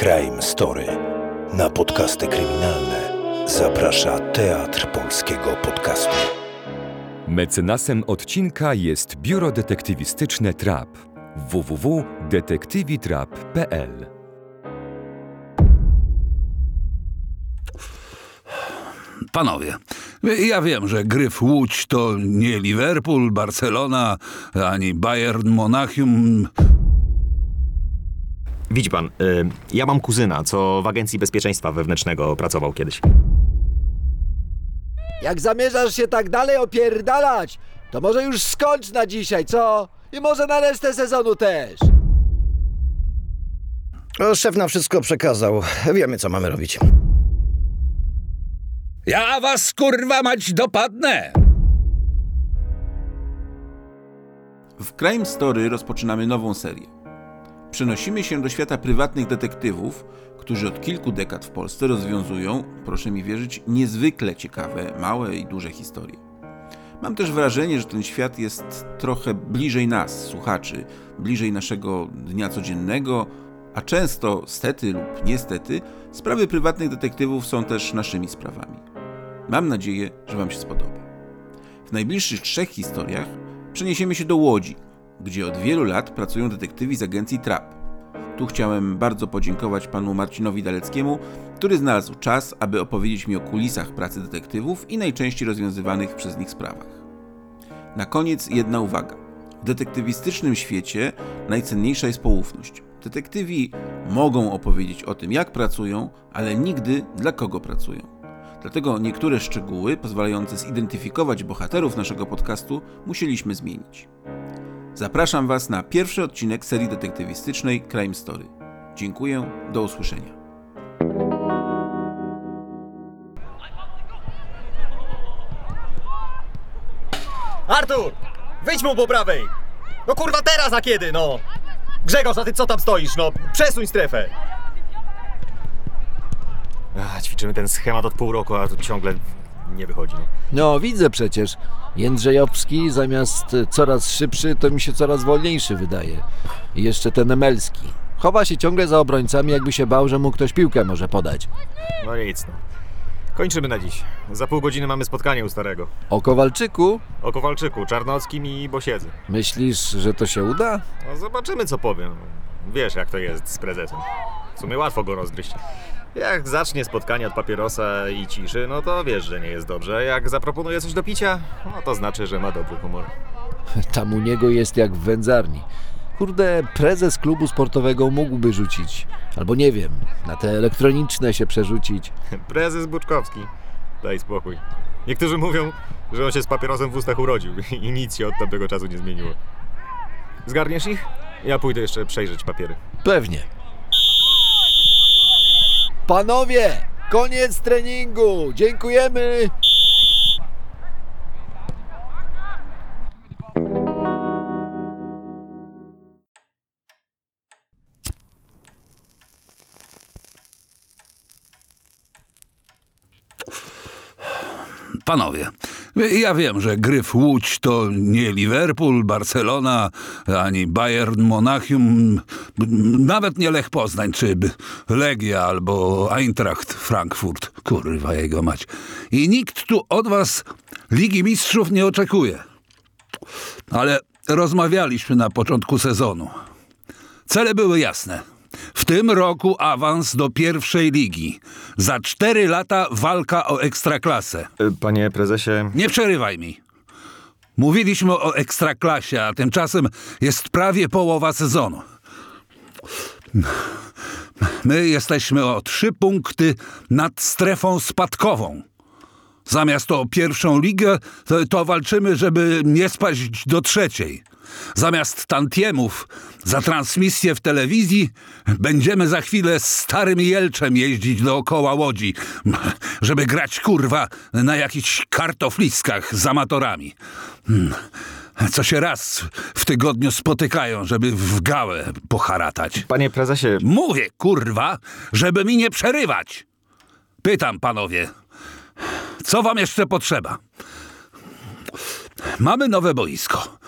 Crime Story. Na podcasty kryminalne zaprasza Teatr Polskiego Podcastu. Mecenasem odcinka jest biuro detektywistyczne TRAP www.detektywitrap.pl Panowie, ja wiem, że Gryf Łódź to nie Liverpool, Barcelona, ani Bayern Monachium. Widzi pan, y, ja mam kuzyna, co w Agencji Bezpieczeństwa Wewnętrznego pracował kiedyś. Jak zamierzasz się tak dalej opierdalać, to może już skończ na dzisiaj, co? I może na resztę sezonu też. O, szef nam wszystko przekazał. Wiemy, co mamy robić. Ja was kurwa mać dopadnę! W Crime Story rozpoczynamy nową serię. Przenosimy się do świata prywatnych detektywów, którzy od kilku dekad w Polsce rozwiązują, proszę mi wierzyć, niezwykle ciekawe, małe i duże historie. Mam też wrażenie, że ten świat jest trochę bliżej nas, słuchaczy, bliżej naszego dnia codziennego, a często, stety lub niestety, sprawy prywatnych detektywów są też naszymi sprawami. Mam nadzieję, że Wam się spodoba. W najbliższych trzech historiach przeniesiemy się do Łodzi, gdzie od wielu lat pracują detektywi z agencji TRAP. Tu chciałem bardzo podziękować panu Marcinowi Daleckiemu, który znalazł czas, aby opowiedzieć mi o kulisach pracy detektywów i najczęściej rozwiązywanych przez nich sprawach. Na koniec jedna uwaga. W detektywistycznym świecie najcenniejsza jest poufność. Detektywi mogą opowiedzieć o tym, jak pracują, ale nigdy dla kogo pracują. Dlatego niektóre szczegóły pozwalające zidentyfikować bohaterów naszego podcastu musieliśmy zmienić. Zapraszam Was na pierwszy odcinek serii detektywistycznej Crime Story. Dziękuję, do usłyszenia. Artur! Wyjdź mu po prawej! No kurwa teraz, a kiedy, no? Grzegorz, a ty co tam stoisz, no? Przesuń strefę! Ach, ćwiczymy ten schemat od pół roku, a tu ciągle nie wychodzi, no. No, widzę przecież. Jędrzejowski zamiast coraz szybszy, to mi się coraz wolniejszy wydaje. I jeszcze ten Emelski. Chowa się ciągle za obrońcami, jakby się bał, że mu ktoś piłkę może podać. No nic, no. Kończymy na dziś. Za pół godziny mamy spotkanie u starego. O Kowalczyku? O Kowalczyku, Czarnockim i Bosiedzy. Myślisz, że to się uda? No zobaczymy, co powiem. Wiesz, jak to jest z prezesem. W sumie łatwo go rozgryźć. Jak zacznie spotkanie od papierosa i ciszy, no to wiesz, że nie jest dobrze. Jak zaproponuje coś do picia, no to znaczy, że ma dobry humor. Tam u niego jest jak w wędzarni. Kurde, prezes klubu sportowego mógłby rzucić. Albo nie wiem, na te elektroniczne się przerzucić. Prezes Buczkowski. Daj spokój. Niektórzy mówią, że on się z papierosem w ustach urodził i nic się od tamtego czasu nie zmieniło. Zgarniesz ich? Ja pójdę jeszcze przejrzeć papiery. Pewnie. Panowie, koniec treningu. Dziękujemy. Panowie, ja wiem, że Gryf Łódź to nie Liverpool, Barcelona, ani Bayern Monachium, nawet nie Lech Poznań, czy Legia albo Eintracht Frankfurt. Kurwa jego mać. I nikt tu od was Ligi Mistrzów nie oczekuje. Ale rozmawialiśmy na początku sezonu. Cele były jasne. W tym roku awans do pierwszej ligi. Za cztery lata walka o ekstraklasę. Panie prezesie, Nie przerywaj mi. Mówiliśmy o ekstraklasie, a tymczasem jest prawie połowa sezonu. My jesteśmy o trzy punkty nad strefą spadkową. Zamiast o pierwszą ligę, to, to walczymy, żeby nie spaść do trzeciej. Zamiast tantiemów za transmisję w telewizji, będziemy za chwilę z starym Jelczem jeździć dookoła łodzi, żeby grać kurwa na jakichś kartofliskach z amatorami. Hmm. Co się raz w tygodniu spotykają, żeby w gałę poharatać. panie prezesie, Mówię, kurwa, żeby mi nie przerywać. Pytam, panowie, co wam jeszcze potrzeba? Mamy nowe boisko.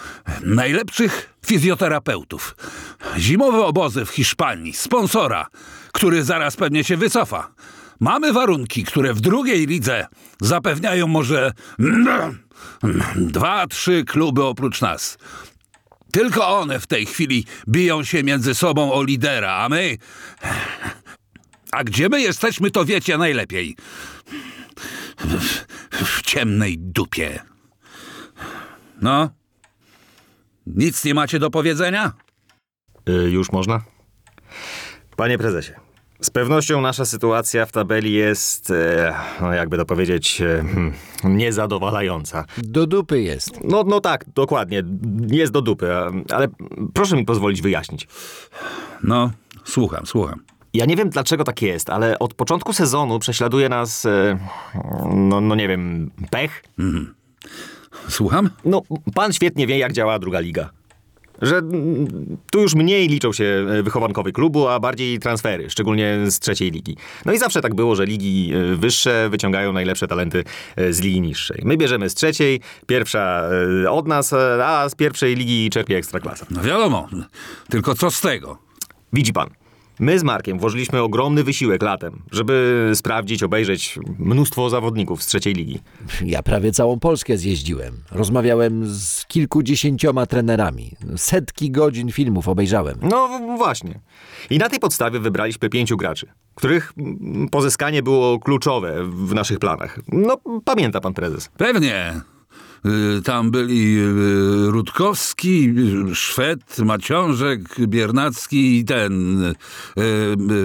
Najlepszych fizjoterapeutów. Zimowe obozy w Hiszpanii. Sponsora, który zaraz pewnie się wycofa. Mamy warunki, które w drugiej lidze zapewniają może dwa, trzy kluby oprócz nas. Tylko one w tej chwili biją się między sobą o lidera, a my. A gdzie my jesteśmy, to wiecie najlepiej. W, w ciemnej dupie. No? Nic nie macie do powiedzenia? Y, już można? Panie prezesie, z pewnością nasza sytuacja w tabeli jest, e, no jakby to powiedzieć, e, niezadowalająca. Do dupy jest. No, no tak, dokładnie, jest do dupy, a- ale proszę mi pozwolić wyjaśnić. No, słucham, słucham. Ja nie wiem dlaczego tak jest, ale od początku sezonu prześladuje nas, e, no, no nie wiem, pech. Słucham? No, pan świetnie wie, jak działa druga liga. Że tu już mniej liczą się e, wychowankowie klubu, a bardziej transfery, szczególnie z trzeciej ligi. No i zawsze tak było, że ligi e, wyższe wyciągają najlepsze talenty e, z ligi niższej. My bierzemy z trzeciej, pierwsza od nas, a z pierwszej ligi czerpie ekstraklasa. No wiadomo, tylko co z tego? Widzi pan, my z Markiem włożyliśmy ogromny wysiłek latem, żeby sprawdzić, obejrzeć mnóstwo zawodników z trzeciej ligi. Ja prawie całą Polskę zjeździłem. Rozmawiałem z kilkudziesięcioma trenerami. Setki godzin filmów obejrzałem. No właśnie. I na tej podstawie wybraliśmy pięciu graczy, których pozyskanie było kluczowe w naszych planach. No, pamięta pan prezes. Pewnie. Y, Tam byli y, Rutkowski, Szwed, Maciążek, Biernacki i ten y,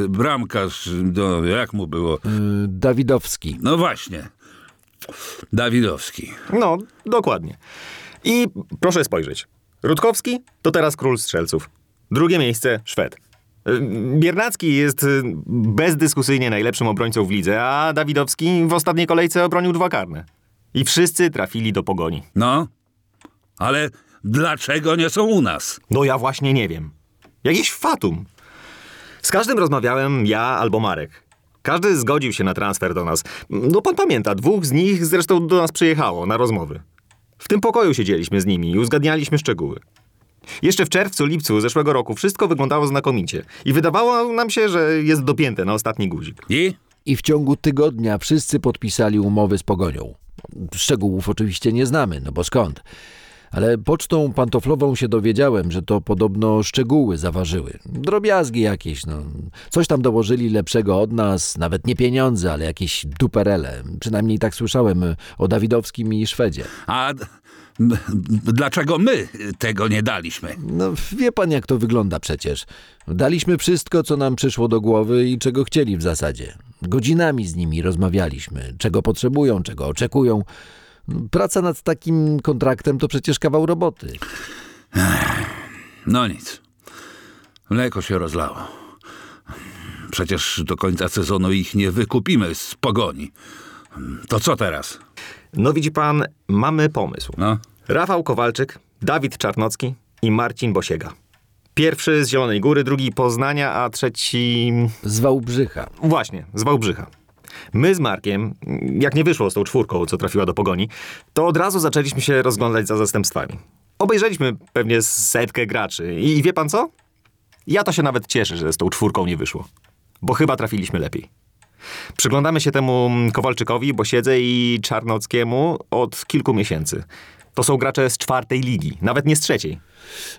bramkarz, no, jak mu było? Dawidowski. No właśnie, Dawidowski. No, dokładnie. I proszę spojrzeć. Rutkowski to teraz król strzelców. Drugie miejsce Szwed. Biernacki jest bezdyskusyjnie najlepszym obrońcą w lidze, a Dawidowski w ostatniej kolejce obronił dwa karne. I wszyscy trafili do pogoni. No, ale dlaczego nie są u nas? No ja właśnie nie wiem. Jakieś fatum. Z każdym rozmawiałem ja albo Marek. Każdy zgodził się na transfer do nas. No pan pamięta, dwóch z nich zresztą do nas przyjechało na rozmowy. W tym pokoju siedzieliśmy z nimi i uzgadnialiśmy szczegóły. Jeszcze w czerwcu, lipcu zeszłego roku wszystko wyglądało znakomicie i wydawało nam się, że jest dopięte na ostatni guzik. I? I w ciągu tygodnia wszyscy podpisali umowy z Pogonią. Szczegółów oczywiście nie znamy, no bo skąd? Ale pocztą pantoflową się dowiedziałem, że to podobno szczegóły zaważyły. Drobiazgi jakieś, no. Coś tam dołożyli lepszego od nas, nawet nie pieniądze, ale jakieś duperele. Przynajmniej tak słyszałem o Dawidowskim i Szwedzie. A dlaczego my tego nie daliśmy? No, wie pan, jak to wygląda przecież. Daliśmy wszystko, co nam przyszło do głowy i czego chcieli w zasadzie. Godzinami z nimi rozmawialiśmy, czego potrzebują, czego oczekują. Praca nad takim kontraktem to przecież kawał roboty. No nic. Mleko się rozlało. Przecież do końca sezonu ich nie wykupimy z pogoni. To co teraz? No widzi pan, mamy pomysł. No, Rafał Kowalczyk, Dawid Czarnocki i Marcin Bosiega. Pierwszy z Zielonej Góry, drugi Poznania, a trzeci Z Wałbrzycha. Właśnie, z Wałbrzycha. My z Markiem, jak nie wyszło z tą czwórką, co trafiła do pogoni, to od razu zaczęliśmy się rozglądać za zastępstwami. Obejrzeliśmy pewnie setkę graczy i wie pan co? Ja to się nawet cieszę, że z tą czwórką nie wyszło, bo chyba trafiliśmy lepiej. Przyglądamy się temu Kowalczykowi, Bosiedze i Czarnockiemu od kilku miesięcy. To są gracze z czwartej ligi, nawet nie z trzeciej.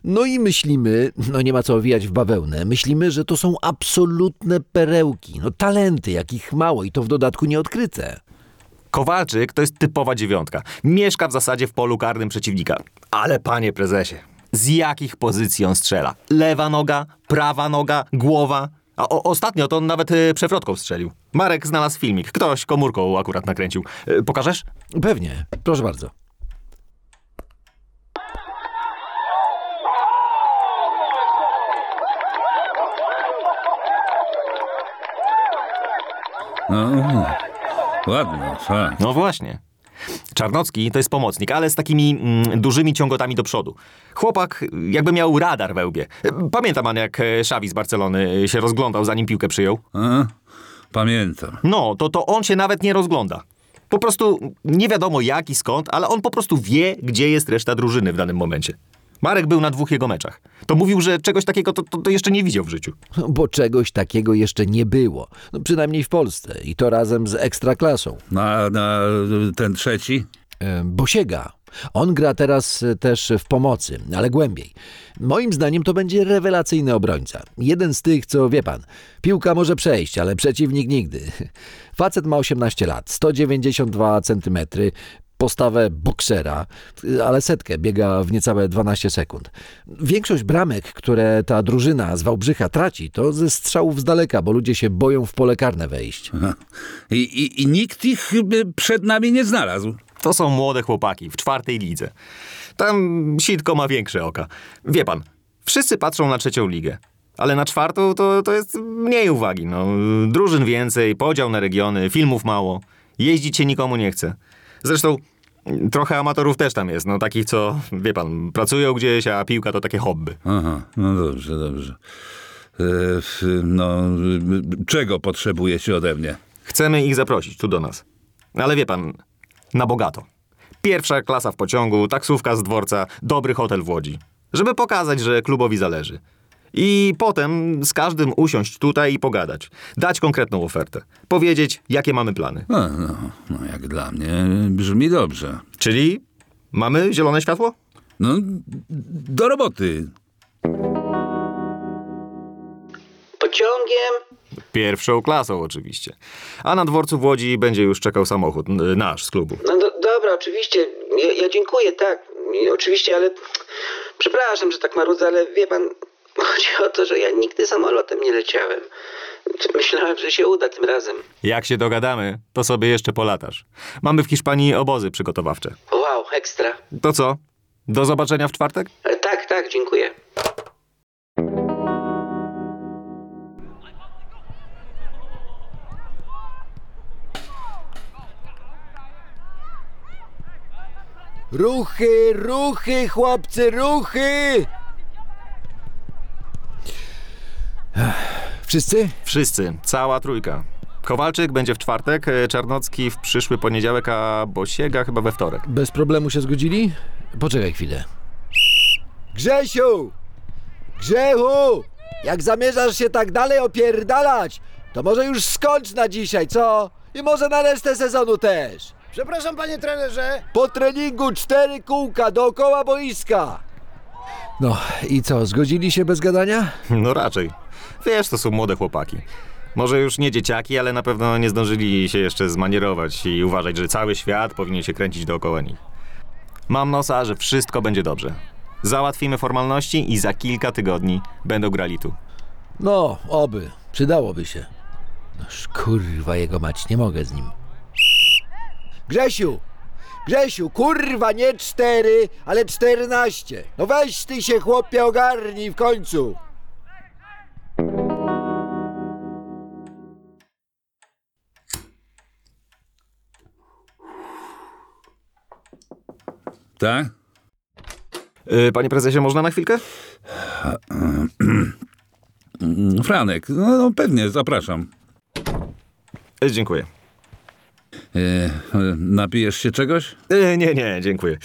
No i myślimy, no nie ma co owijać w bawełnę, myślimy, że to są absolutne perełki, no talenty, jakich mało i to w dodatku nieodkryte. Kowalczyk to jest typowa dziewiątka. Mieszka w zasadzie w polu karnym przeciwnika. Ale panie prezesie, z jakich pozycji on strzela? Lewa noga, prawa noga, głowa. A o, ostatnio to on nawet y, przewrotką strzelił. Marek znalazł filmik. Ktoś komórką akurat nakręcił. Y, pokażesz? Pewnie, proszę bardzo. No, ładno, tak. No właśnie. Czarnocki to jest pomocnik, ale z takimi mm, dużymi ciągotami do przodu. Chłopak jakby miał radar we łbie. Pamięta pan, jak e, Xavi z Barcelony y, się rozglądał, zanim piłkę przyjął? A? Pamiętam. No, to, to on się nawet nie rozgląda. Po prostu nie wiadomo jak i skąd, ale on po prostu wie, gdzie jest reszta drużyny w danym momencie. Marek był na dwóch jego meczach. To mówił, że czegoś takiego to, to, to jeszcze nie widział w życiu. Bo czegoś takiego jeszcze nie było. No, przynajmniej w Polsce. I to razem z ekstraklasą. Na, na ten trzeci? Bosiega. On gra teraz e, też w pomocy, ale głębiej. Moim zdaniem to będzie rewelacyjny obrońca. Jeden z tych, co wie pan, piłka może przejść, ale przeciwnik nigdy. Facet ma 18 lat, 192 cm, postawę boksera, ale setkę biega w niecałe 12 sekund. Większość bramek, które ta drużyna z Wałbrzycha traci, to ze strzałów z daleka, bo ludzie się boją w pole karne wejść. I, i, I nikt ich y, przed nami nie znalazł. To są młode chłopaki w czwartej lidze. Tam sitko ma większe oka. Wie pan, wszyscy patrzą na trzecią ligę. Ale na czwartą to, to jest mniej uwagi. No. Drużyn więcej, podział na regiony, filmów mało. Jeździć się nikomu nie chce. Zresztą trochę amatorów też tam jest. No takich, co, wie pan, pracują gdzieś, a piłka to takie hobby. Aha, no dobrze, dobrze. E, no, czego potrzebujecie ode mnie? Chcemy ich zaprosić tu do nas. Ale wie pan, na bogato. Pierwsza klasa w pociągu, taksówka z dworca, dobry hotel w Łodzi. Żeby pokazać, że klubowi zależy. I potem z każdym usiąść tutaj i pogadać. Dać konkretną ofertę. Powiedzieć, jakie mamy plany. No, no, no jak dla mnie brzmi dobrze. Czyli mamy zielone światło? No, do roboty. Pociągiem? Pierwszą klasą oczywiście. A na dworcu w Łodzi będzie już czekał samochód, nasz z klubu. No do, dobra, oczywiście. Ja, ja dziękuję, tak. Oczywiście, ale przepraszam, że tak marudzę, ale wie pan, chodzi o to, że ja nigdy samolotem nie leciałem. Myślałem, że się uda tym razem. Jak się dogadamy, to sobie jeszcze polatasz. Mamy w Hiszpanii obozy przygotowawcze. Wow, ekstra. To co? Do zobaczenia w czwartek? E, Tak, tak, dziękuję. Ruchy, ruchy, chłopcy, ruchy! Ech, Wszyscy? Wszyscy, cała trójka. Kowalczyk będzie w czwartek, e, Czarnocki w przyszły poniedziałek, a Bosiega chyba we wtorek. Bez problemu się zgodzili? Poczekaj chwilę. Grzesiu! Grzechu! Jak zamierzasz się tak dalej opierdalać, to może już skończ na dzisiaj, co? I może na resztę sezonu też. Przepraszam, panie trenerze. Po treningu cztery kółka dookoła boiska. No i co, zgodzili się bez gadania? No raczej. Wiesz, to są młode chłopaki. Może już nie dzieciaki, ale na pewno nie zdążyli się jeszcze zmanierować i uważać, że cały świat powinien się kręcić dookoła nich. Mam nosa, że wszystko będzie dobrze. Załatwimy formalności i za kilka tygodni będą grali tu. No, oby. Przydałoby się. Noż kurwa jego mać, nie mogę z nim. Grzesiu! Grzesiu, kurwa, nie cztery, ale czternaście. No weź ty się, chłopie, ogarnij w końcu. Tak? Yy, panie prezesie, można na chwilkę? Franek, no, no pewnie, zapraszam. Yy, dziękuję. E, e, napijesz się czegoś? Nie, nie, dziękuję.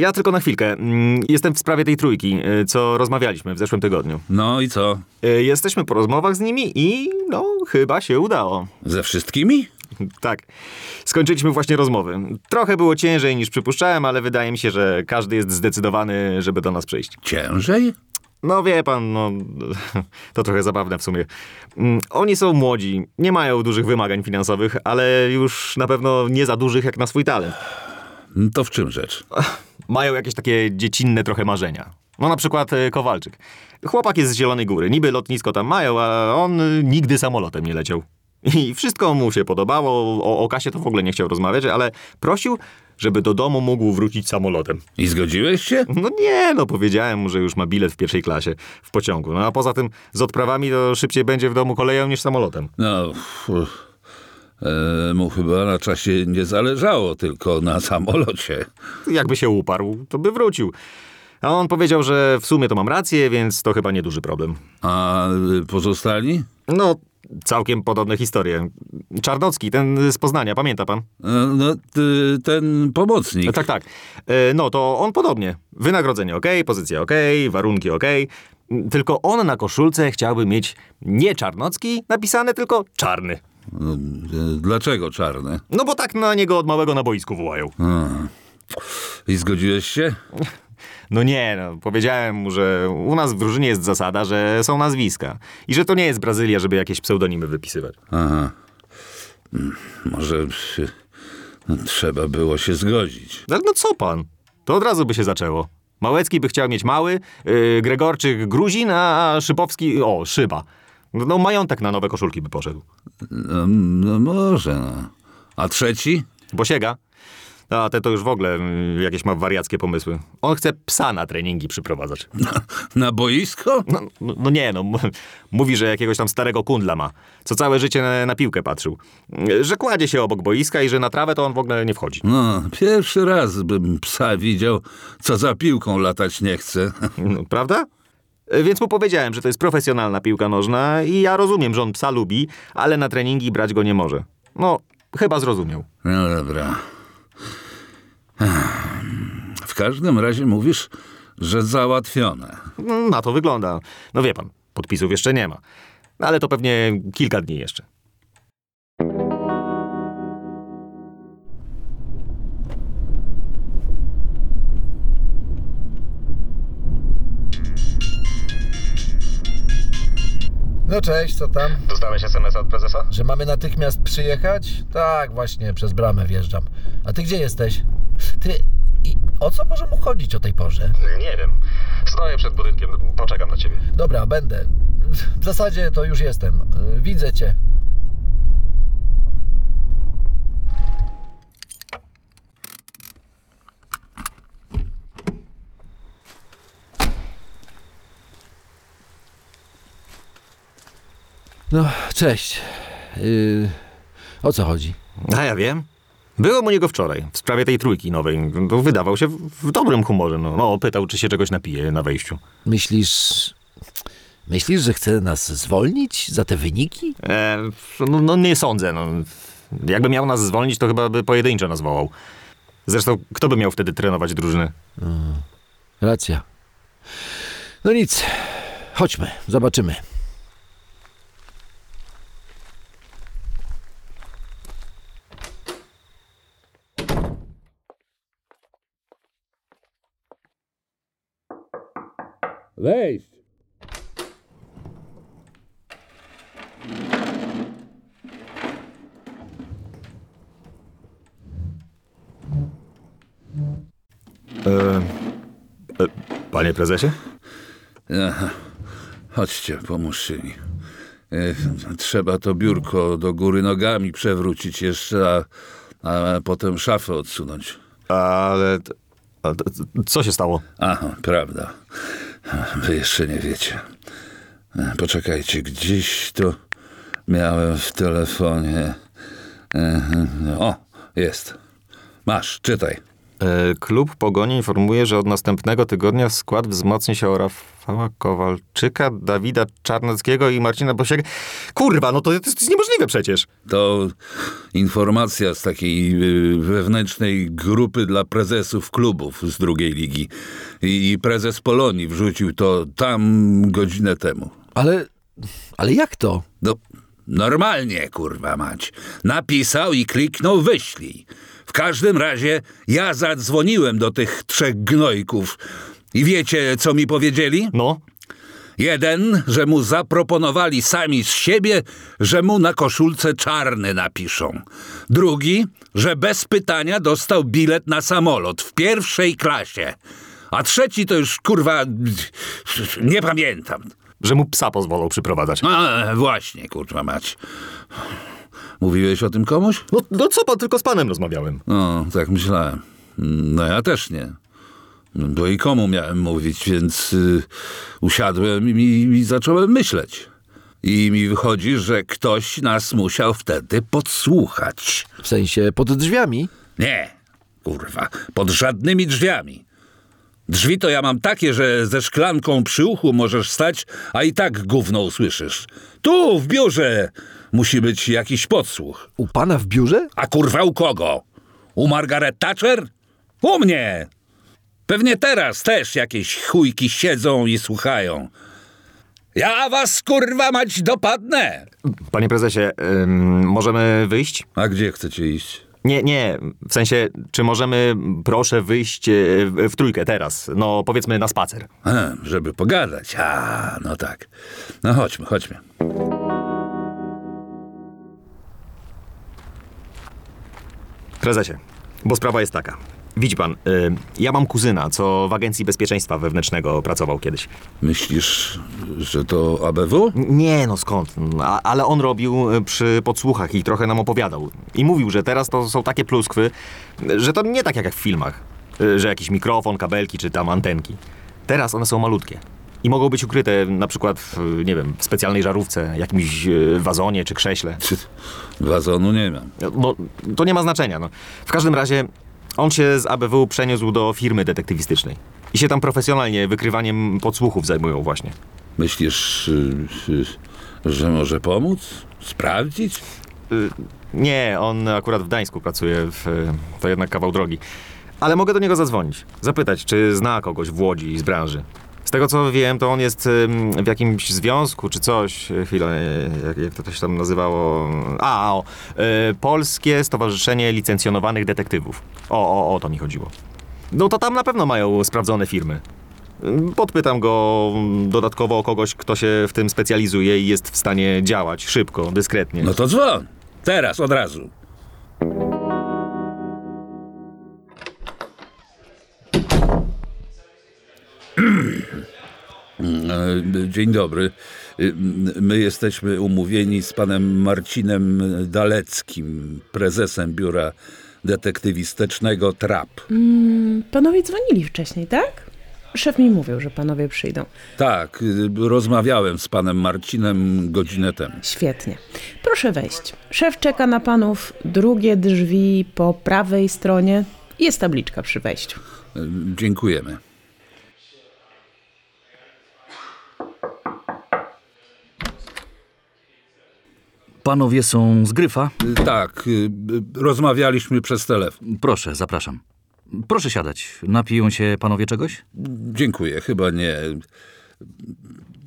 Ja tylko na chwilkę. Mm, Jestem w sprawie tej trójki, co rozmawialiśmy w zeszłym tygodniu. No i co? Jesteśmy po rozmowach z nimi i no, chyba się udało. Ze wszystkimi? Tak. Skończyliśmy właśnie rozmowy. Trochę było ciężej niż przypuszczałem, ale wydaje mi się, że każdy jest zdecydowany, żeby do nas przyjść. Ciężej? No wie pan, no to trochę zabawne w sumie. Mm, Oni są młodzi, nie mają dużych wymagań finansowych, ale już na pewno nie za dużych jak na swój talent. To w czym rzecz? Mają jakieś takie dziecinne trochę marzenia. No na przykład e, Kowalczyk. Chłopak jest z Zielonej Góry, niby lotnisko tam mają, a on e, nigdy samolotem nie leciał. I wszystko mu się podobało, o, o kasie to w ogóle nie chciał rozmawiać, ale prosił, żeby do domu mógł wrócić samolotem. I zgodziłeś się? No nie, no powiedziałem mu, że już ma bilet w pierwszej klasie w pociągu. No a poza tym z odprawami to szybciej będzie w domu koleją niż samolotem. No, uff, e, mu chyba na czasie nie zależało, tylko na samolocie. Jakby się uparł, to by wrócił. A on powiedział, że w sumie to mam rację, więc to chyba nieduży problem. A pozostali? No, całkiem podobne historie. Czarnocki, ten z Poznania, pamięta pan? E, No, ten pomocnik. Tak, tak. E, No to on podobnie. Wynagrodzenie ok, pozycja ok, warunki ok. Tylko on na koszulce chciałby mieć nie Czarnocki napisane, tylko czarny. No, e, Dlaczego czarne? No bo tak na niego od małego na boisku wołają. I zgodziłeś się? No nie, no, powiedziałem mu, że u nas w drużynie jest zasada, że są nazwiska. I że to nie jest Brazylia, żeby jakieś pseudonimy wypisywać. Aha. Mm, Może no, trzeba było się zgodzić. No, no co pan? To od razu by się zaczęło. Małecki by chciał mieć mały, yy, Gregorczyk Gruzin, a Szybowski, o, Szyba. No, no majątek na nowe koszulki by poszedł. No, no może, no. A trzeci? Bosiega? A te to już w ogóle mm, jakieś ma wariackie pomysły. On chce psa na treningi przyprowadzać. Na boisko? No, no, no nie, no. Mówi, że jakiegoś tam starego kundla ma, co całe życie na, na piłkę patrzył. Że kładzie się obok boiska i że na trawę to on w ogóle nie wchodzi. No, pierwszy raz bym psa widział, co za piłką latać nie chce. No, prawda? Więc mu powiedziałem, że to jest profesjonalna piłka nożna i ja rozumiem, że on psa lubi, ale na treningi brać go nie może. No, chyba zrozumiał. No dobra. W każdym razie mówisz, że załatwione. Mm, Na to wygląda. No wie pan, podpisów jeszcze nie ma. Ale to pewnie kilka dni jeszcze. No cześć, co tam? Dostałeś SMS od prezesa? Że mamy natychmiast przyjechać? Tak, właśnie, przez bramę wjeżdżam. A ty gdzie jesteś? Ty, i o co może mu chodzić o tej porze? Nie wiem. Stoję przed budynkiem, poczekam na ciebie. Dobra, będę. W zasadzie to już jestem. Y, Widzę cię. No, cześć. Yy, o co chodzi? A ja wiem. Byłem u niego wczoraj, w sprawie tej trójki nowej. To wydawał się w, dobrym humorze. No. no, pytał, czy się czegoś napije na wejściu. Myślisz. Myślisz, że chce nas zwolnić za te wyniki? E, no, no nie sądzę. No. Jakby miał nas zwolnić, to chyba by pojedynczo nas wołał. Zresztą, kto by miał wtedy trenować drużynę? Racja. No nic. Chodźmy, zobaczymy. Wejść! E, e, panie prezesie? Aha. Chodźcie, pomóżcie mi. E, Trzeba to biurko do góry nogami przewrócić jeszcze, a, a potem szafę odsunąć. Ale... a Co się stało? Aha, prawda. Wy jeszcze nie wiecie. E, Poczekajcie, gdzieś to miałem w telefonie. E, O, jest. Masz, czytaj. E, Klub Pogoni informuje, że od następnego tygodnia skład wzmocni się o Rafała Kowalczyka, Dawida Czarneckiego i Marcina Bosiego. Kurwa, no to, to jest niemożliwe przecież. To informacja z takiej y, wewnętrznej grupy dla prezesów klubów z drugiej ligi. I prezes Polonii wrzucił to tam godzinę temu. Ale. Ale jak to? No, normalnie, kurwa mać. Napisał i kliknął wyślij. W każdym razie ja zadzwoniłem do tych trzech gnojków. I wiecie, co mi powiedzieli? No, Jeden, że mu zaproponowali sami z siebie, że mu na koszulce czarny napiszą. Drugi, że bez pytania dostał bilet na samolot w pierwszej klasie. A trzeci to już kurwa nie pamiętam. że mu psa pozwolą przyprowadzać. A, właśnie, kurwa mać. Mówiłeś o tym komuś? No, no co pan, tylko z panem rozmawiałem. No, tak myślałem. No ja też nie. Bo i komu miałem mówić, więc y, usiadłem i, i zacząłem myśleć. I mi wychodzi, że ktoś nas musiał wtedy podsłuchać. W sensie pod drzwiami? Nie, kurwa, pod żadnymi drzwiami. Drzwi to ja mam takie, że ze szklanką przy uchu możesz stać, a i tak gówno usłyszysz. Tu, w biurze, musi być jakiś podsłuch. U pana w biurze? A kurwa u kogo? U Margaret Thatcher? U mnie! Pewnie teraz też jakieś chujki siedzą i słuchają. Ja was kurwa mać dopadnę! Panie prezesie, ym, możemy wyjść? A gdzie chcecie iść? Nie, nie, w sensie, czy możemy, proszę, wyjść e, w, w trójkę teraz? No, powiedzmy na spacer. A, żeby pogadać. A, no tak. No chodźmy, chodźmy. Prezesie, bo sprawa jest taka. Widzi pan, y, ja mam kuzyna, co w Agencji Bezpieczeństwa Wewnętrznego pracował kiedyś. Myślisz, że to ABW? Nie, no skąd? A, ale on robił y, przy podsłuchach i trochę nam opowiadał. I mówił, że teraz to są takie pluskwy, że to nie tak jak w filmach. Y, Że jakiś mikrofon, kabelki czy tam antenki. Teraz one są malutkie. I mogą być ukryte na przykład w, nie wiem, w specjalnej żarówce, jakimś y, wazonie czy krześle. Wazonu nie mam. No, to nie ma znaczenia. No. W każdym razie on się z ABW przeniósł do firmy detektywistycznej. I się tam profesjonalnie wykrywaniem podsłuchów zajmują właśnie. Myślisz, y, y, że może pomóc? Sprawdzić? Y, Nie, on akurat w Gdańsku pracuje, w, to jednak kawał drogi. Ale mogę do niego zadzwonić, zapytać, czy zna kogoś w Łodzi z branży. Tego co wiem, to on jest w jakimś związku czy coś. Chwilę, jak, jak to się tam nazywało? A, o, y, Polskie Stowarzyszenie Licencjonowanych Detektywów. O, o, o to mi chodziło. No to tam na pewno mają sprawdzone firmy. Podpytam go ym, dodatkowo o kogoś, kto się w tym specjalizuje i jest w stanie działać szybko, dyskretnie. No to dzwon. Teraz, od razu. Dzień dobry. My jesteśmy umówieni z panem Marcinem Daleckim, prezesem biura detektywistycznego TRAP. Panowie dzwonili wcześniej, tak? Szef mi mówił, że panowie przyjdą. Tak, rozmawiałem z panem Marcinem godzinę temu. Świetnie. Proszę wejść. Szef czeka na panów. Drugie drzwi po prawej stronie. Jest tabliczka przy wejściu. Dziękujemy. Panowie są z Gryfa? Tak, y, y, rozmawialiśmy przez telefon. Proszę, zapraszam. Proszę siadać. Napiją się panowie czegoś? Dziękuję, chyba nie.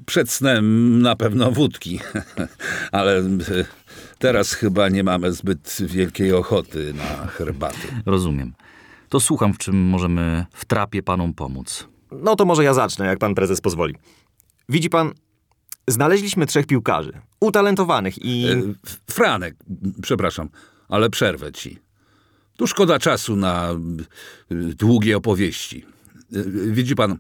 Przed snem na pewno wódki, ale y, teraz chyba nie mamy zbyt wielkiej ochoty na herbatę. Rozumiem. To słucham, w czym możemy w trapie panom pomóc. No to może ja zacznę, jak pan prezes pozwoli. Widzi pan, znaleźliśmy trzech piłkarzy, utalentowanych i... F- Franek, przepraszam, ale przerwę ci. Tu szkoda czasu na y, długie opowieści. Y, Widzi pan,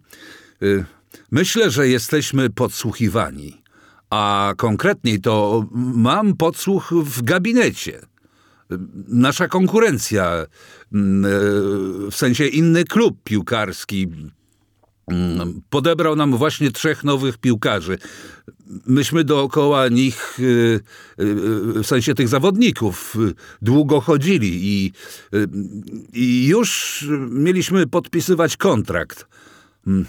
myślę, że jesteśmy podsłuchiwani. A konkretniej to mam podsłuch w gabinecie. Nasza konkurencja, w sensie inny klub piłkarski, podebrał nam właśnie trzech nowych piłkarzy. Myśmy dookoła nich, y, y, w sensie tych zawodników, y, długo chodzili i, y, i już mieliśmy podpisywać kontrakt. Mm,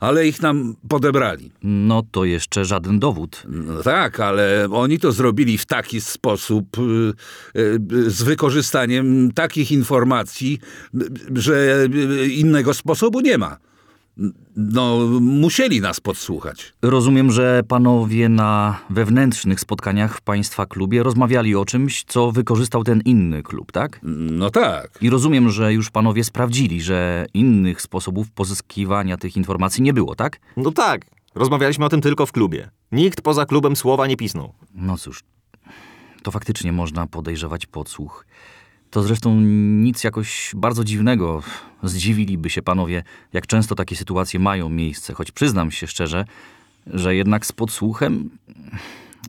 Ale ich nam podebrali. No to jeszcze żaden dowód. No tak, ale oni to zrobili w taki sposób, y, y, z wykorzystaniem takich informacji, y, że y, innego sposobu nie ma. No, musieli nas podsłuchać. Rozumiem, że panowie na wewnętrznych spotkaniach w państwa klubie rozmawiali o czymś, co wykorzystał ten inny klub, tak? No tak. I rozumiem, że już panowie sprawdzili, że innych sposobów pozyskiwania tych informacji nie było, tak? No tak, rozmawialiśmy o tym tylko w klubie. Nikt poza klubem słowa nie pisnął. No cóż, to faktycznie można podejrzewać podsłuch. To zresztą nic jakoś bardzo dziwnego. Zdziwiliby się panowie, jak często takie sytuacje mają miejsce, choć przyznam się szczerze, że jednak z podsłuchem,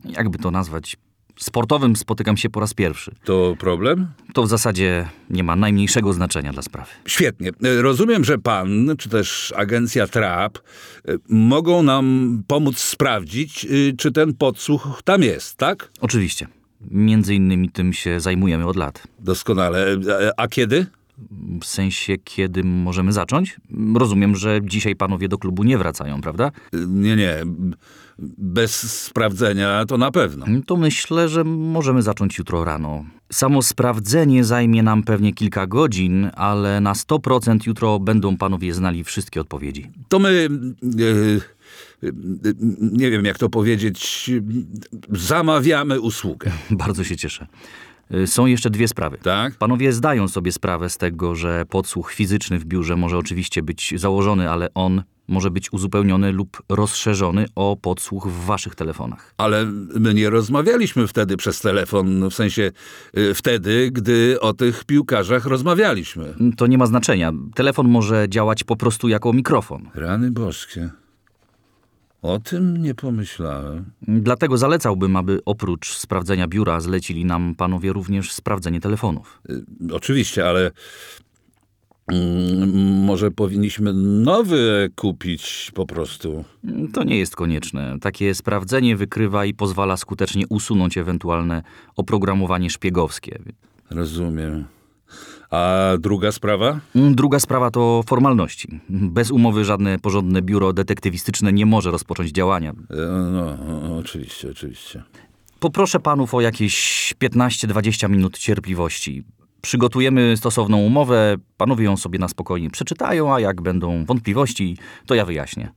jakby to nazwać, sportowym spotykam się po raz pierwszy. To problem? To w zasadzie nie ma najmniejszego znaczenia dla sprawy. Świetnie. Rozumiem, że pan, czy też agencja TRAP, mogą nam pomóc sprawdzić, y, czy ten podsłuch tam jest, tak? Oczywiście. Między innymi tym się zajmujemy od lat. Doskonale. A- kiedy? W sensie, kiedy możemy zacząć? Rozumiem, że dzisiaj panowie do klubu nie wracają, prawda? Nie, nie. Bez sprawdzenia to na pewno. To myślę, że możemy zacząć jutro rano. Samo sprawdzenie zajmie nam pewnie kilka godzin, ale na 100% jutro będą panowie znali wszystkie odpowiedzi. To my. e, nie wiem, jak to powiedzieć. Zamawiamy usługę. Bardzo się cieszę. Y, Są jeszcze dwie sprawy. Tak? Panowie zdają sobie sprawę z tego, że podsłuch fizyczny w biurze może oczywiście być założony, ale on może być uzupełniony lub rozszerzony o podsłuch w waszych telefonach. Ale my nie rozmawialiśmy wtedy przez telefon, w sensie e, wtedy, gdy o tych piłkarzach rozmawialiśmy. To nie ma znaczenia. Telefon może działać po prostu jako mikrofon. Rany boskie. O tym nie pomyślałem. Dlatego zalecałbym, aby oprócz sprawdzenia biura zlecili nam panowie również sprawdzenie telefonów. Y, Oczywiście, ale mm, może powinniśmy nowy kupić po prostu. To nie jest konieczne. Takie sprawdzenie wykrywa i pozwala skutecznie usunąć ewentualne oprogramowanie szpiegowskie. Rozumiem. A druga sprawa? Druga sprawa to formalności. Bez umowy żadne porządne biuro detektywistyczne nie może rozpocząć działania. E, No, o- oczywiście, oczywiście. Poproszę panów o jakieś 15-20 minut cierpliwości. Przygotujemy stosowną umowę, panowie ją sobie na spokojnie przeczytają, a jak będą wątpliwości, to ja wyjaśnię.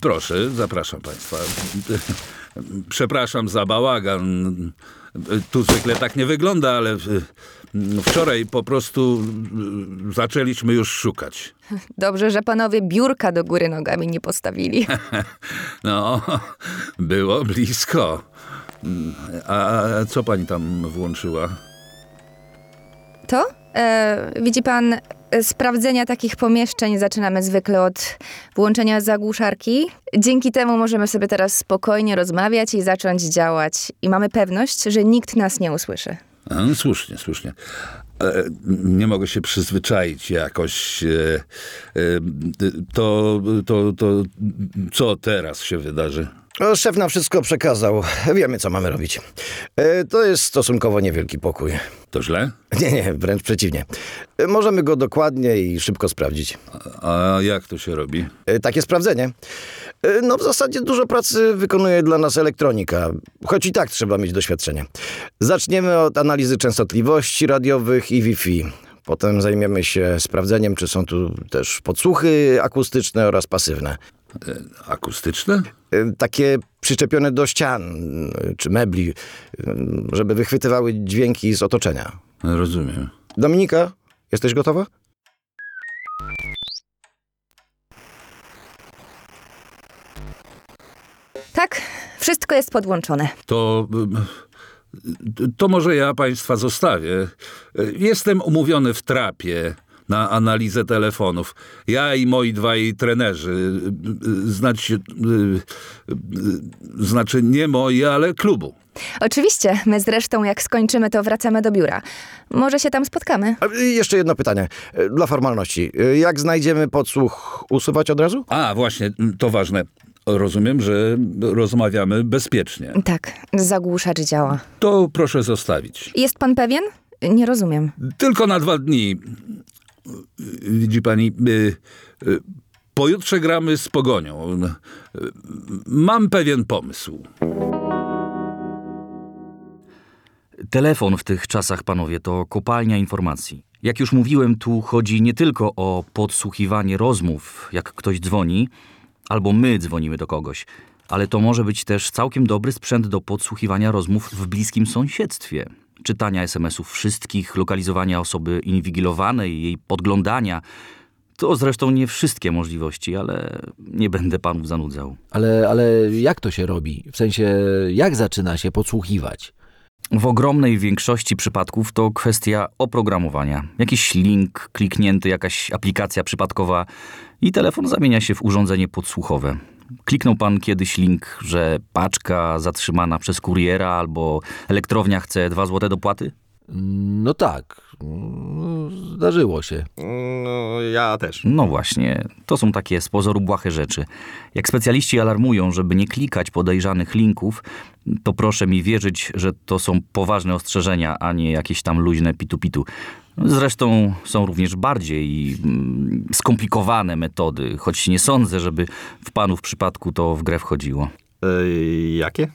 Proszę, zapraszam państwa. Przepraszam za bałagan. Tu zwykle tak nie wygląda, ale e, wczoraj po prostu e, zaczęliśmy już szukać. Dobrze, że panowie biurka do góry nogami nie postawili. No, było blisko. A co pani tam włączyła? To? E, widzi pan, sprawdzenia takich pomieszczeń zaczynamy zwykle od włączenia zagłuszarki. Dzięki temu możemy sobie teraz spokojnie rozmawiać i zacząć działać. I mamy pewność, że nikt nas nie usłyszy. No, słusznie, słusznie. E, Nie mogę się przyzwyczaić jakoś. e, e, To, to, to co teraz się wydarzy? O, Szef nam wszystko przekazał. Wiemy, co mamy robić. E, To jest stosunkowo niewielki pokój. To źle? Nie, nie, wręcz przeciwnie. E, Możemy go dokładnie i szybko sprawdzić. A jak to się robi? E, Takie sprawdzenie. No w zasadzie dużo pracy wykonuje dla nas elektronika, choć i tak trzeba mieć doświadczenie. Zaczniemy od analizy częstotliwości radiowych i Wi-Fi. Potem zajmiemy się sprawdzeniem, czy są tu też podsłuchy akustyczne oraz pasywne. Akustyczne? E, Takie przyczepione do ścian e, czy mebli, e, żeby wychwytywały dźwięki z otoczenia. Rozumiem. Dominika, jesteś gotowa? Tak, wszystko jest podłączone. To. To może ja państwa zostawię. Jestem umówiony w trapie na analizę telefonów. Ja i moi dwaj trenerzy. Znaczy, znaczy nie moi, ale klubu. Oczywiście, my zresztą jak skończymy, to wracamy do biura. Może się tam spotkamy? A, Jeszcze jedno pytanie, dla formalności. Jak znajdziemy podsłuch, usuwać od razu? A, właśnie, to ważne. Rozumiem, że rozmawiamy bezpiecznie. Tak, zagłuszacz działa. To proszę zostawić. Jest pan pewien? Nie rozumiem. Tylko na dwa dni. Widzi pani, y, y, pojutrze gramy z pogonią. Y, Mam pewien pomysł. Telefon w tych czasach, panowie, to kopalnia informacji. Jak już mówiłem, tu chodzi nie tylko o podsłuchiwanie rozmów, jak ktoś dzwoni, albo my dzwonimy do kogoś, ale to może być też całkiem dobry sprzęt do podsłuchiwania rozmów w bliskim sąsiedztwie. Czytania SMS-ów wszystkich, lokalizowania osoby inwigilowanej, jej podglądania. To zresztą nie wszystkie możliwości, ale nie będę panów zanudzał. Ale, ale jak to się robi? W sensie, jak zaczyna się podsłuchiwać? W ogromnej większości przypadków to kwestia oprogramowania. Jakiś link kliknięty, jakaś aplikacja przypadkowa i telefon zamienia się w urządzenie podsłuchowe. Kliknął pan kiedyś link, że paczka zatrzymana przez kuriera albo elektrownia chce 2 złote dopłaty? No tak, zdarzyło się. No, ja też. No właśnie, to są takie z pozoru błahe rzeczy. Jak specjaliści alarmują, żeby nie klikać podejrzanych linków, to proszę mi wierzyć, że to są poważne ostrzeżenia, a nie jakieś tam luźne pitu-pitu. Zresztą są również bardziej mm, skomplikowane metody, choć nie sądzę, żeby w panów przypadku to w grę wchodziło. E, jakie?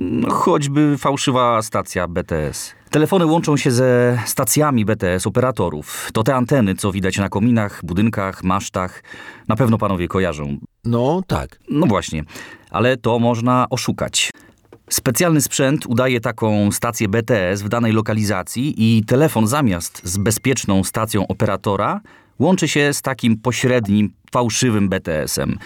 No, choćby fałszywa stacja BTS. Telefony łączą się ze stacjami BTS operatorów. To te anteny, co widać na kominach, budynkach, masztach. Na pewno panowie kojarzą. No tak. No właśnie, ale to można oszukać. Specjalny sprzęt udaje taką stację BTS w danej lokalizacji i telefon zamiast z bezpieczną stacją operatora łączy się z takim pośrednim, fałszywym BTS-em.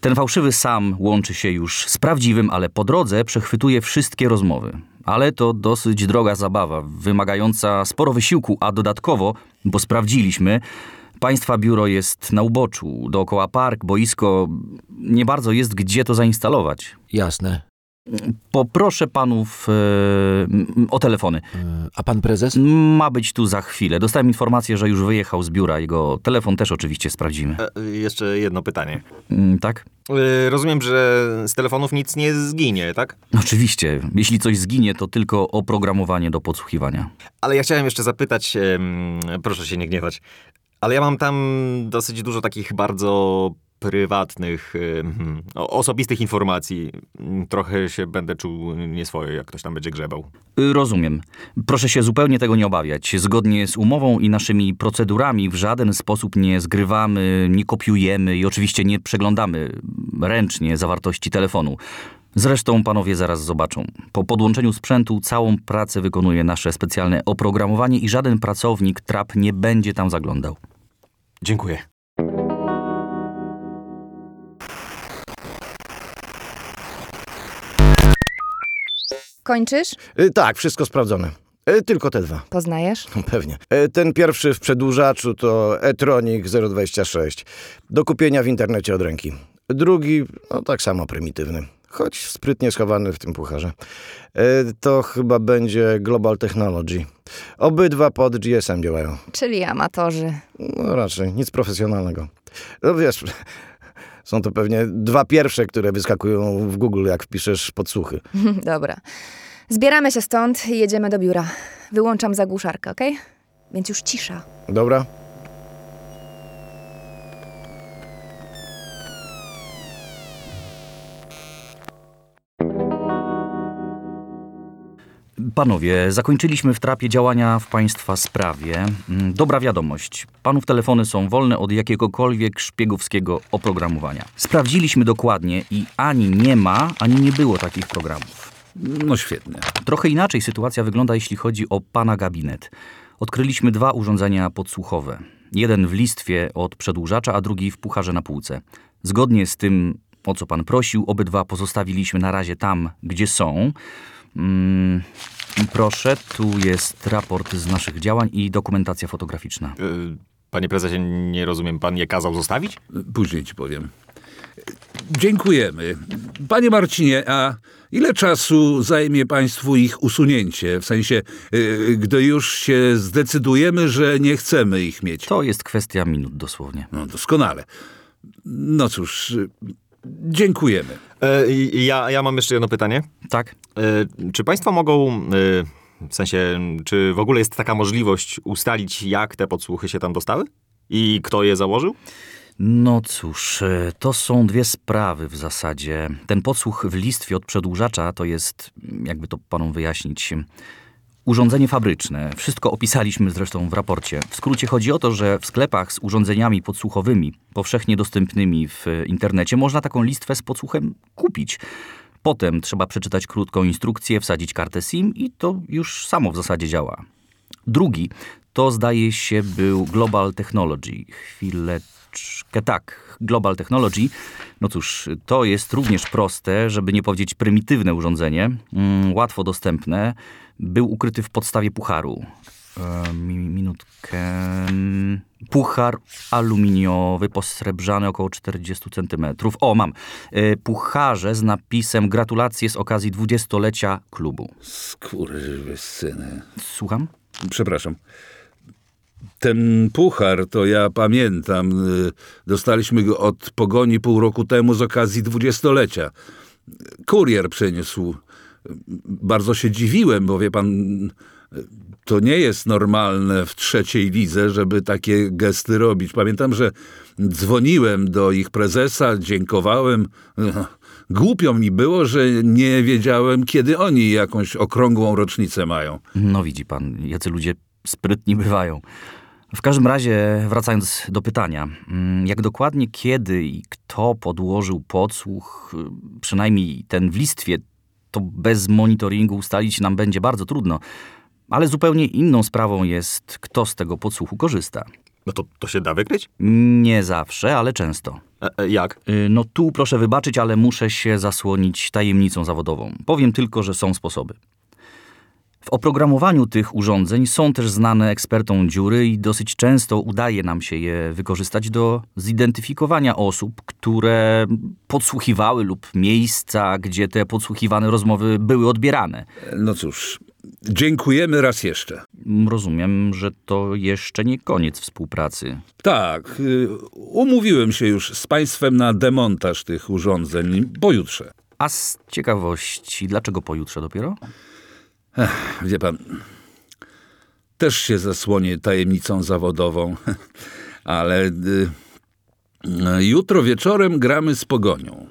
Ten fałszywy sam łączy się już z prawdziwym, ale po drodze przechwytuje wszystkie rozmowy. Ale to dosyć droga zabawa, wymagająca sporo wysiłku, a dodatkowo, bo sprawdziliśmy, państwa biuro jest na uboczu, dookoła park, boisko, nie bardzo jest gdzie to zainstalować. Jasne. Poproszę panów e, o telefony. A pan prezes? Ma być tu za chwilę. Dostałem informację, że już wyjechał z biura. Jego telefon też oczywiście sprawdzimy. E, jeszcze jedno pytanie. Mm, tak? E, rozumiem, że z telefonów nic nie zginie, tak? Oczywiście. Jeśli coś zginie, to tylko oprogramowanie do podsłuchiwania. Ale ja chciałem jeszcze zapytać, proszę się nie gniewać, ale ja mam tam dosyć dużo takich bardzo prywatnych, em, o- osobistych informacji. Trochę się będę czuł nieswojo, jak ktoś tam będzie grzebał. Y, Rozumiem. Proszę się zupełnie tego nie obawiać. Zgodnie z umową i naszymi procedurami w żaden sposób nie zgrywamy, nie kopiujemy i oczywiście nie przeglądamy ręcznie zawartości telefonu. Zresztą panowie zaraz zobaczą. Po podłączeniu sprzętu całą pracę wykonuje nasze specjalne oprogramowanie i żaden pracownik trap nie będzie tam zaglądał. Dziękuję. Kończysz? Y, Tak, wszystko sprawdzone. Y, Tylko te dwa. Poznajesz? Pewnie. E, Ten pierwszy w przedłużaczu to e-tronic 026. Do kupienia w internecie od ręki. Drugi, no tak samo prymitywny. Choć sprytnie schowany w tym pucharze. E, To chyba będzie Global Technology. Obydwa pod GSM działają. Czyli amatorzy. No raczej, nic profesjonalnego. No wiesz, są to pewnie dwa pierwsze, które wyskakują w Google, jak wpiszesz podsłuchy. Dobra. Zbieramy się stąd i jedziemy do biura. Wyłączam zagłuszarkę, okej? Więc już cisza. Dobra? Panowie, zakończyliśmy w trapie działania w państwa sprawie. Mm, Dobra wiadomość. Panów telefony są wolne od jakiegokolwiek szpiegowskiego oprogramowania. Sprawdziliśmy dokładnie i ani nie ma, ani nie było takich programów. No świetnie. Trochę inaczej sytuacja wygląda, jeśli chodzi o pana gabinet. Odkryliśmy dwa urządzenia podsłuchowe. Jeden w listwie od przedłużacza, a drugi w pucharze na półce. Zgodnie z tym, o co pan prosił, obydwa pozostawiliśmy na razie tam, gdzie są. Mm, proszę, tu jest raport z naszych działań i dokumentacja fotograficzna. Y, Panie prezesie, nie rozumiem, pan je kazał zostawić? Później ci powiem. Dziękujemy. Panie Marcinie, a ile czasu zajmie państwu ich usunięcie? W sensie, y, gdy już się zdecydujemy, że nie chcemy ich mieć. To jest kwestia minut dosłownie. No doskonale. No cóż, y, dziękujemy. E, ja, ja mam jeszcze jedno pytanie. Tak? E, czy państwo mogą, e, w sensie, czy w ogóle jest taka możliwość ustalić, jak te podsłuchy się tam dostały? I kto je założył? No cóż, to są dwie sprawy w zasadzie. Ten podsłuch w listwie od przedłużacza to jest, jakby to panom wyjaśnić, urządzenie fabryczne. Wszystko opisaliśmy zresztą w raporcie. W skrócie chodzi o to, że w sklepach z urządzeniami podsłuchowymi, powszechnie dostępnymi w internecie, można taką listwę z podsłuchem kupić. Potem trzeba przeczytać krótką instrukcję, wsadzić kartę SIM i to już samo w zasadzie działa. Drugi to zdaje się był Global Technology. Chwileczkę, tak, Global Technology. No cóż, to jest również proste, żeby nie powiedzieć prymitywne urządzenie, mm, łatwo dostępne. Był ukryty w podstawie pucharu. E, mi, minutkę. Puchar aluminiowy, posrebrzany około 40 cm. O, mam. E, pucharze z napisem gratulacje z okazji dwudziestolecia klubu. Skurwysyny. Słucham? Przepraszam. Ten puchar to ja pamiętam. y, Dostaliśmy go od pogoni pół roku temu z okazji dwudziestolecia. Kurier przyniósł. Bardzo się dziwiłem, bo wie pan, to nie jest normalne w trzeciej lidze, żeby takie gesty robić. Pamiętam, że dzwoniłem do ich prezesa, dziękowałem. Głupio mi było, że nie wiedziałem, kiedy oni jakąś okrągłą rocznicę mają. No widzi pan, jacy ludzie sprytni bywają. W każdym razie, wracając do pytania, mm, jak dokładnie kiedy i kto podłożył podsłuch, y, przynajmniej ten w listwie, to bez monitoringu ustalić nam będzie bardzo trudno. Ale zupełnie inną sprawą jest, kto z tego podsłuchu korzysta. No to, to się da wykryć? Nie zawsze, ale często. E, jak? Y, No tu proszę wybaczyć, ale muszę się zasłonić tajemnicą zawodową. Powiem tylko, że są sposoby. W oprogramowaniu tych urządzeń są też znane ekspertom dziury i dosyć często udaje nam się je wykorzystać do zidentyfikowania osób, które podsłuchiwały lub miejsca, gdzie te podsłuchiwane rozmowy były odbierane. No cóż, dziękujemy raz jeszcze. Rozumiem, że to jeszcze nie koniec współpracy. Tak, y, umówiłem się już z państwem na demontaż tych urządzeń pojutrze. A z ciekawości, dlaczego pojutrze dopiero? Ech, wie pan, też się zasłonię tajemnicą zawodową, ale y, y, jutro wieczorem gramy z Pogonią.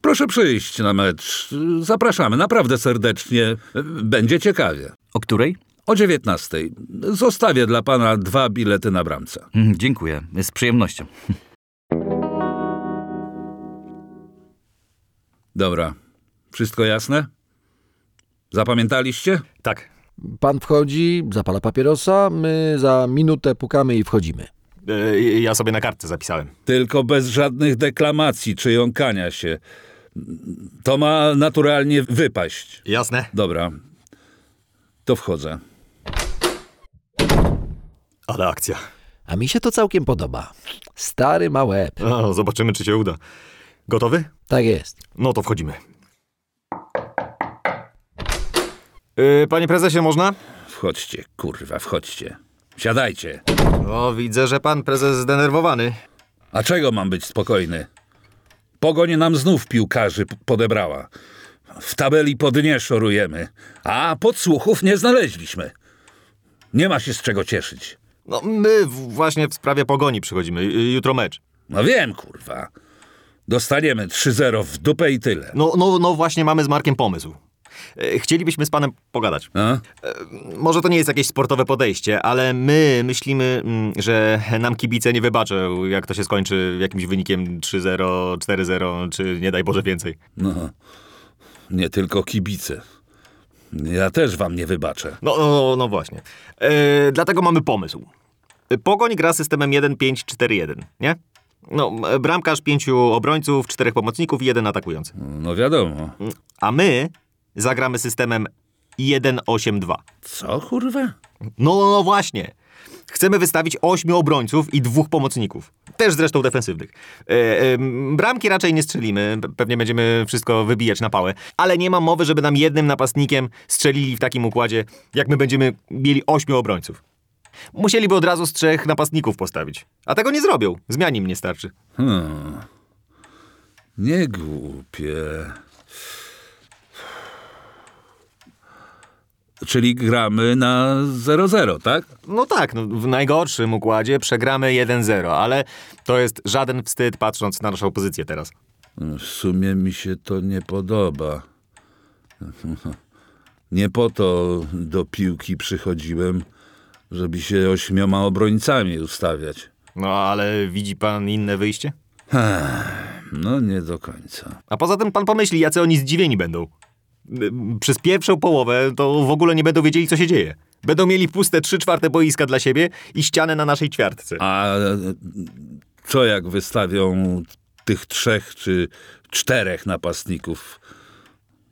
Proszę przyjść na mecz. Zapraszamy, naprawdę serdecznie. Będzie ciekawie. O której? O 19. Zostawię dla pana dwa bilety na bramce. Mm, Dziękuję, z przyjemnością. Dobra. Wszystko jasne? Zapamiętaliście? Tak. Pan wchodzi, zapala papierosa, my za minutę pukamy i wchodzimy. E, ja sobie na kartce zapisałem. Tylko bez żadnych deklamacji czy jąkania się. To ma naturalnie wypaść. Jasne. Dobra. To wchodzę. Ale akcja. A mi się to całkiem podoba. Stary ma łeb. O, zobaczymy, czy się uda. Gotowy? Tak jest. No to wchodzimy. Yy, panie prezesie, można? Wchodźcie, kurwa, wchodźcie. Siadajcie. No, widzę, że pan prezes zdenerwowany. A czego mam być spokojny? Pogoń nam znów piłkarzy podebrała. W tabeli pod nie szorujemy, a podsłuchów nie znaleźliśmy. Nie ma się z czego cieszyć. No, my właśnie w sprawie pogoni przychodzimy. Y, Jutro mecz. No wiem, kurwa. Dostaniemy 3-0 w dupę i tyle. No, no, no właśnie mamy z Markiem pomysł. E, Chcielibyśmy z panem pogadać. A? E, Może to nie jest jakieś sportowe podejście, ale my myślimy, mm, że nam kibice nie wybaczą, jak to się skończy jakimś wynikiem 3-0, 4-0, czy nie daj Boże więcej. No, nie tylko kibice. Ja też wam nie wybaczę. No, no, no właśnie. E, dlatego mamy pomysł. Pogoń gra systemem 1-5-4-1, nie? No, bramkarz, pięciu obrońców, czterech pomocników i jeden atakujący. No wiadomo. A my zagramy systemem 1-8-2. Co, kurwa? No, no właśnie. Chcemy wystawić ośmiu obrońców i dwóch pomocników. Też zresztą defensywnych. E, e, bramki raczej nie strzelimy, pe- pewnie będziemy wszystko wybijać na pałę, ale nie ma mowy, żeby nam jednym napastnikiem strzelili w takim układzie, jak my będziemy mieli ośmiu obrońców. Musieliby od razu z trzech napastników postawić. A tego nie zrobią. Zmian im nie starczy. Hmm. Nie głupie. Czyli gramy na 0-0, tak? No tak, no, w najgorszym układzie przegramy 1-0, ale to jest żaden wstyd patrząc na naszą pozycję teraz. W sumie mi się to nie podoba. Nie po to do piłki przychodziłem, żeby się ośmioma obrońcami ustawiać. No ale widzi pan inne wyjście? No nie do końca. A poza tym pan pomyśli, jacy oni zdziwieni będą. Y, Przez pierwszą połowę to w ogóle nie będą wiedzieli, co się dzieje. Będą mieli puste trzy czwarte boiska dla siebie i ścianę na naszej ćwiartce. A co jak wystawią tych trzech czy czterech napastników?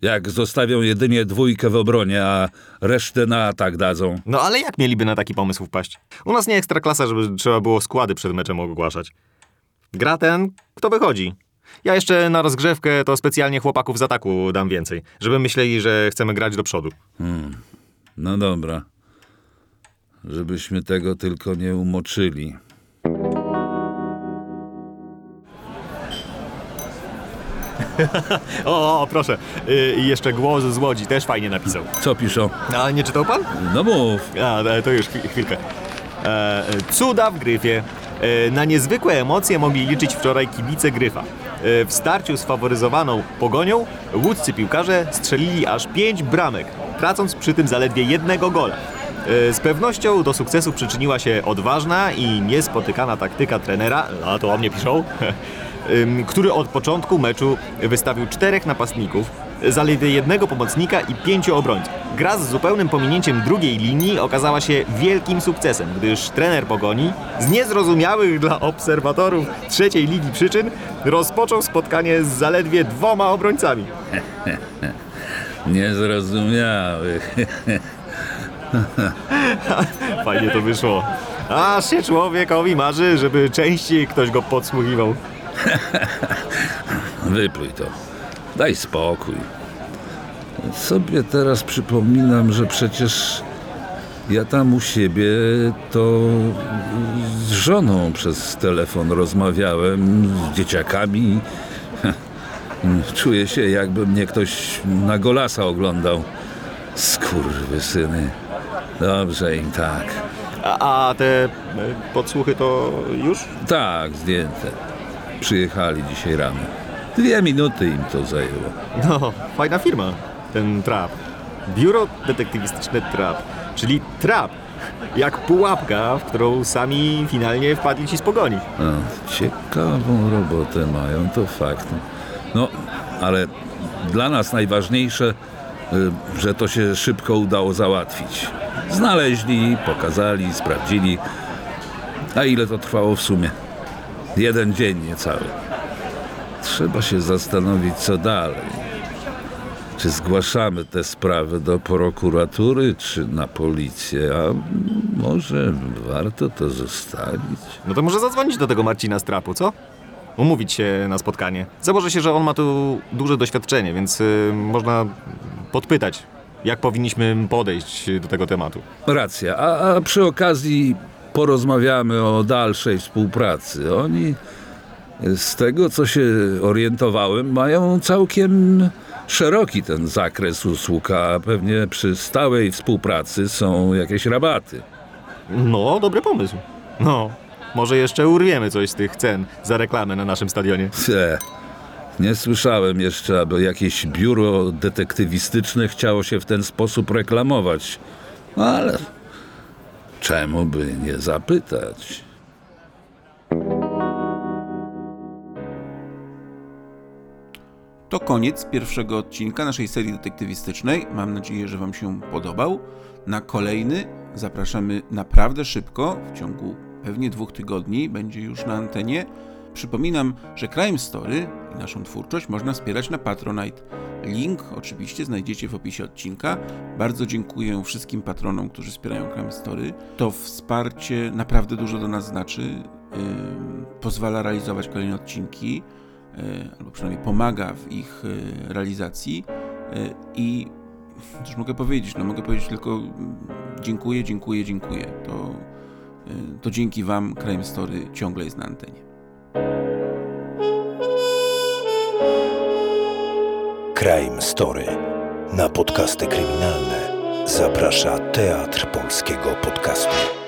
Jak zostawią jedynie dwójkę w obronie, a resztę na atak dadzą. No ale jak mieliby na taki pomysł wpaść? U nas nie ekstra klasa, żeby trzeba było składy przed meczem ogłaszać. Gra ten, kto wychodzi. Ja jeszcze na rozgrzewkę to specjalnie chłopaków z ataku dam więcej, żeby myśleli, że chcemy grać do przodu. Hmm. No dobra. Żebyśmy tego tylko nie umoczyli. o, o, proszę. Y, I jeszcze głos z Łodzi też fajnie napisał. Co piszą? A nie czytał pan? No mów. A, e, to już chwi- chwilkę. E, cuda w Gryfie. E, na niezwykłe emocje mogli liczyć wczoraj kibice Gryfa. E, w starciu z faworyzowaną Pogonią łódzcy piłkarze strzelili aż pięć bramek, tracąc przy tym zaledwie jednego gola. E, z pewnością do sukcesu przyczyniła się odważna i niespotykana taktyka trenera, a to o mnie piszą, który od początku meczu wystawił czterech napastników, zaledwie jednego pomocnika i pięciu obrońców. Gra z zupełnym pominięciem drugiej linii okazała się wielkim sukcesem, gdyż trener Pogoni z niezrozumiałych dla obserwatorów trzeciej ligi przyczyn rozpoczął spotkanie z zaledwie dwoma obrońcami. Niezrozumiałych. Fajnie to wyszło. Aż się człowiekowi marzy, żeby częściej ktoś go podsłuchiwał. Wypluj to. Daj spokój. Sobie teraz przypominam, że przecież ja tam u siebie to z żoną przez telefon rozmawiałem, z dzieciakami. Czuję się, jakby mnie ktoś na golasa oglądał. Skurwysyny. Dobrze im tak. A, a te e, podsłuchy to już? Tak, zdjęte. Przyjechali dzisiaj rano. Dwie minuty im to zajęło. No, fajna firma, ten trap. Biuro detektywistyczne trap, czyli trap. Jak pułapka, w którą sami finalnie wpadli ci z pogoni. No, ciekawą robotę mają, to fakt. No, ale dla nas najważniejsze, y, że to się szybko udało załatwić. Znaleźli, pokazali, sprawdzili. A ile to trwało w sumie? Jeden dzień niecały. Trzeba się zastanowić, co dalej. Czy zgłaszamy tę sprawę do prokuratury, czy na policję? A może warto to zostawić? No to może zadzwonić do tego Marcina z trapu, co? Umówić się na spotkanie. Założę się, że on ma tu duże doświadczenie, więc y, można podpytać, jak powinniśmy podejść do tego tematu. Racja, a, a przy okazji porozmawiamy o dalszej współpracy. Oni, z tego co się orientowałem, mają całkiem szeroki ten zakres usług, a pewnie przy stałej współpracy są jakieś rabaty. No, dobry pomysł. No, może jeszcze urwiemy coś z tych cen za reklamę na naszym stadionie. Ce, nie słyszałem jeszcze, aby jakieś biuro detektywistyczne chciało się w ten sposób reklamować. No ale czemu by nie zapytać? To koniec pierwszego odcinka naszej serii detektywistycznej. Mam nadzieję, że Wam się podobał. Na kolejny zapraszamy naprawdę szybko, w ciągu pewnie dwóch tygodni, będzie już na antenie. Przypominam, że Crime Story i naszą twórczość można wspierać na Patronite. Link oczywiście znajdziecie w opisie odcinka. Bardzo dziękuję wszystkim patronom, którzy wspierają Crime Story. To wsparcie naprawdę dużo do nas znaczy. Yy, pozwala realizować kolejne odcinki, albo przynajmniej pomaga w ich yy, realizacji. Yy, I cóż mogę powiedzieć? No mogę powiedzieć tylko mm, dziękuję, dziękuję, dziękuję. To, to dzięki Wam Crime Story ciągle jest na antenie. Crime Story. Na podcasty kryminalne zaprasza Teatr Polskiego Podcastu.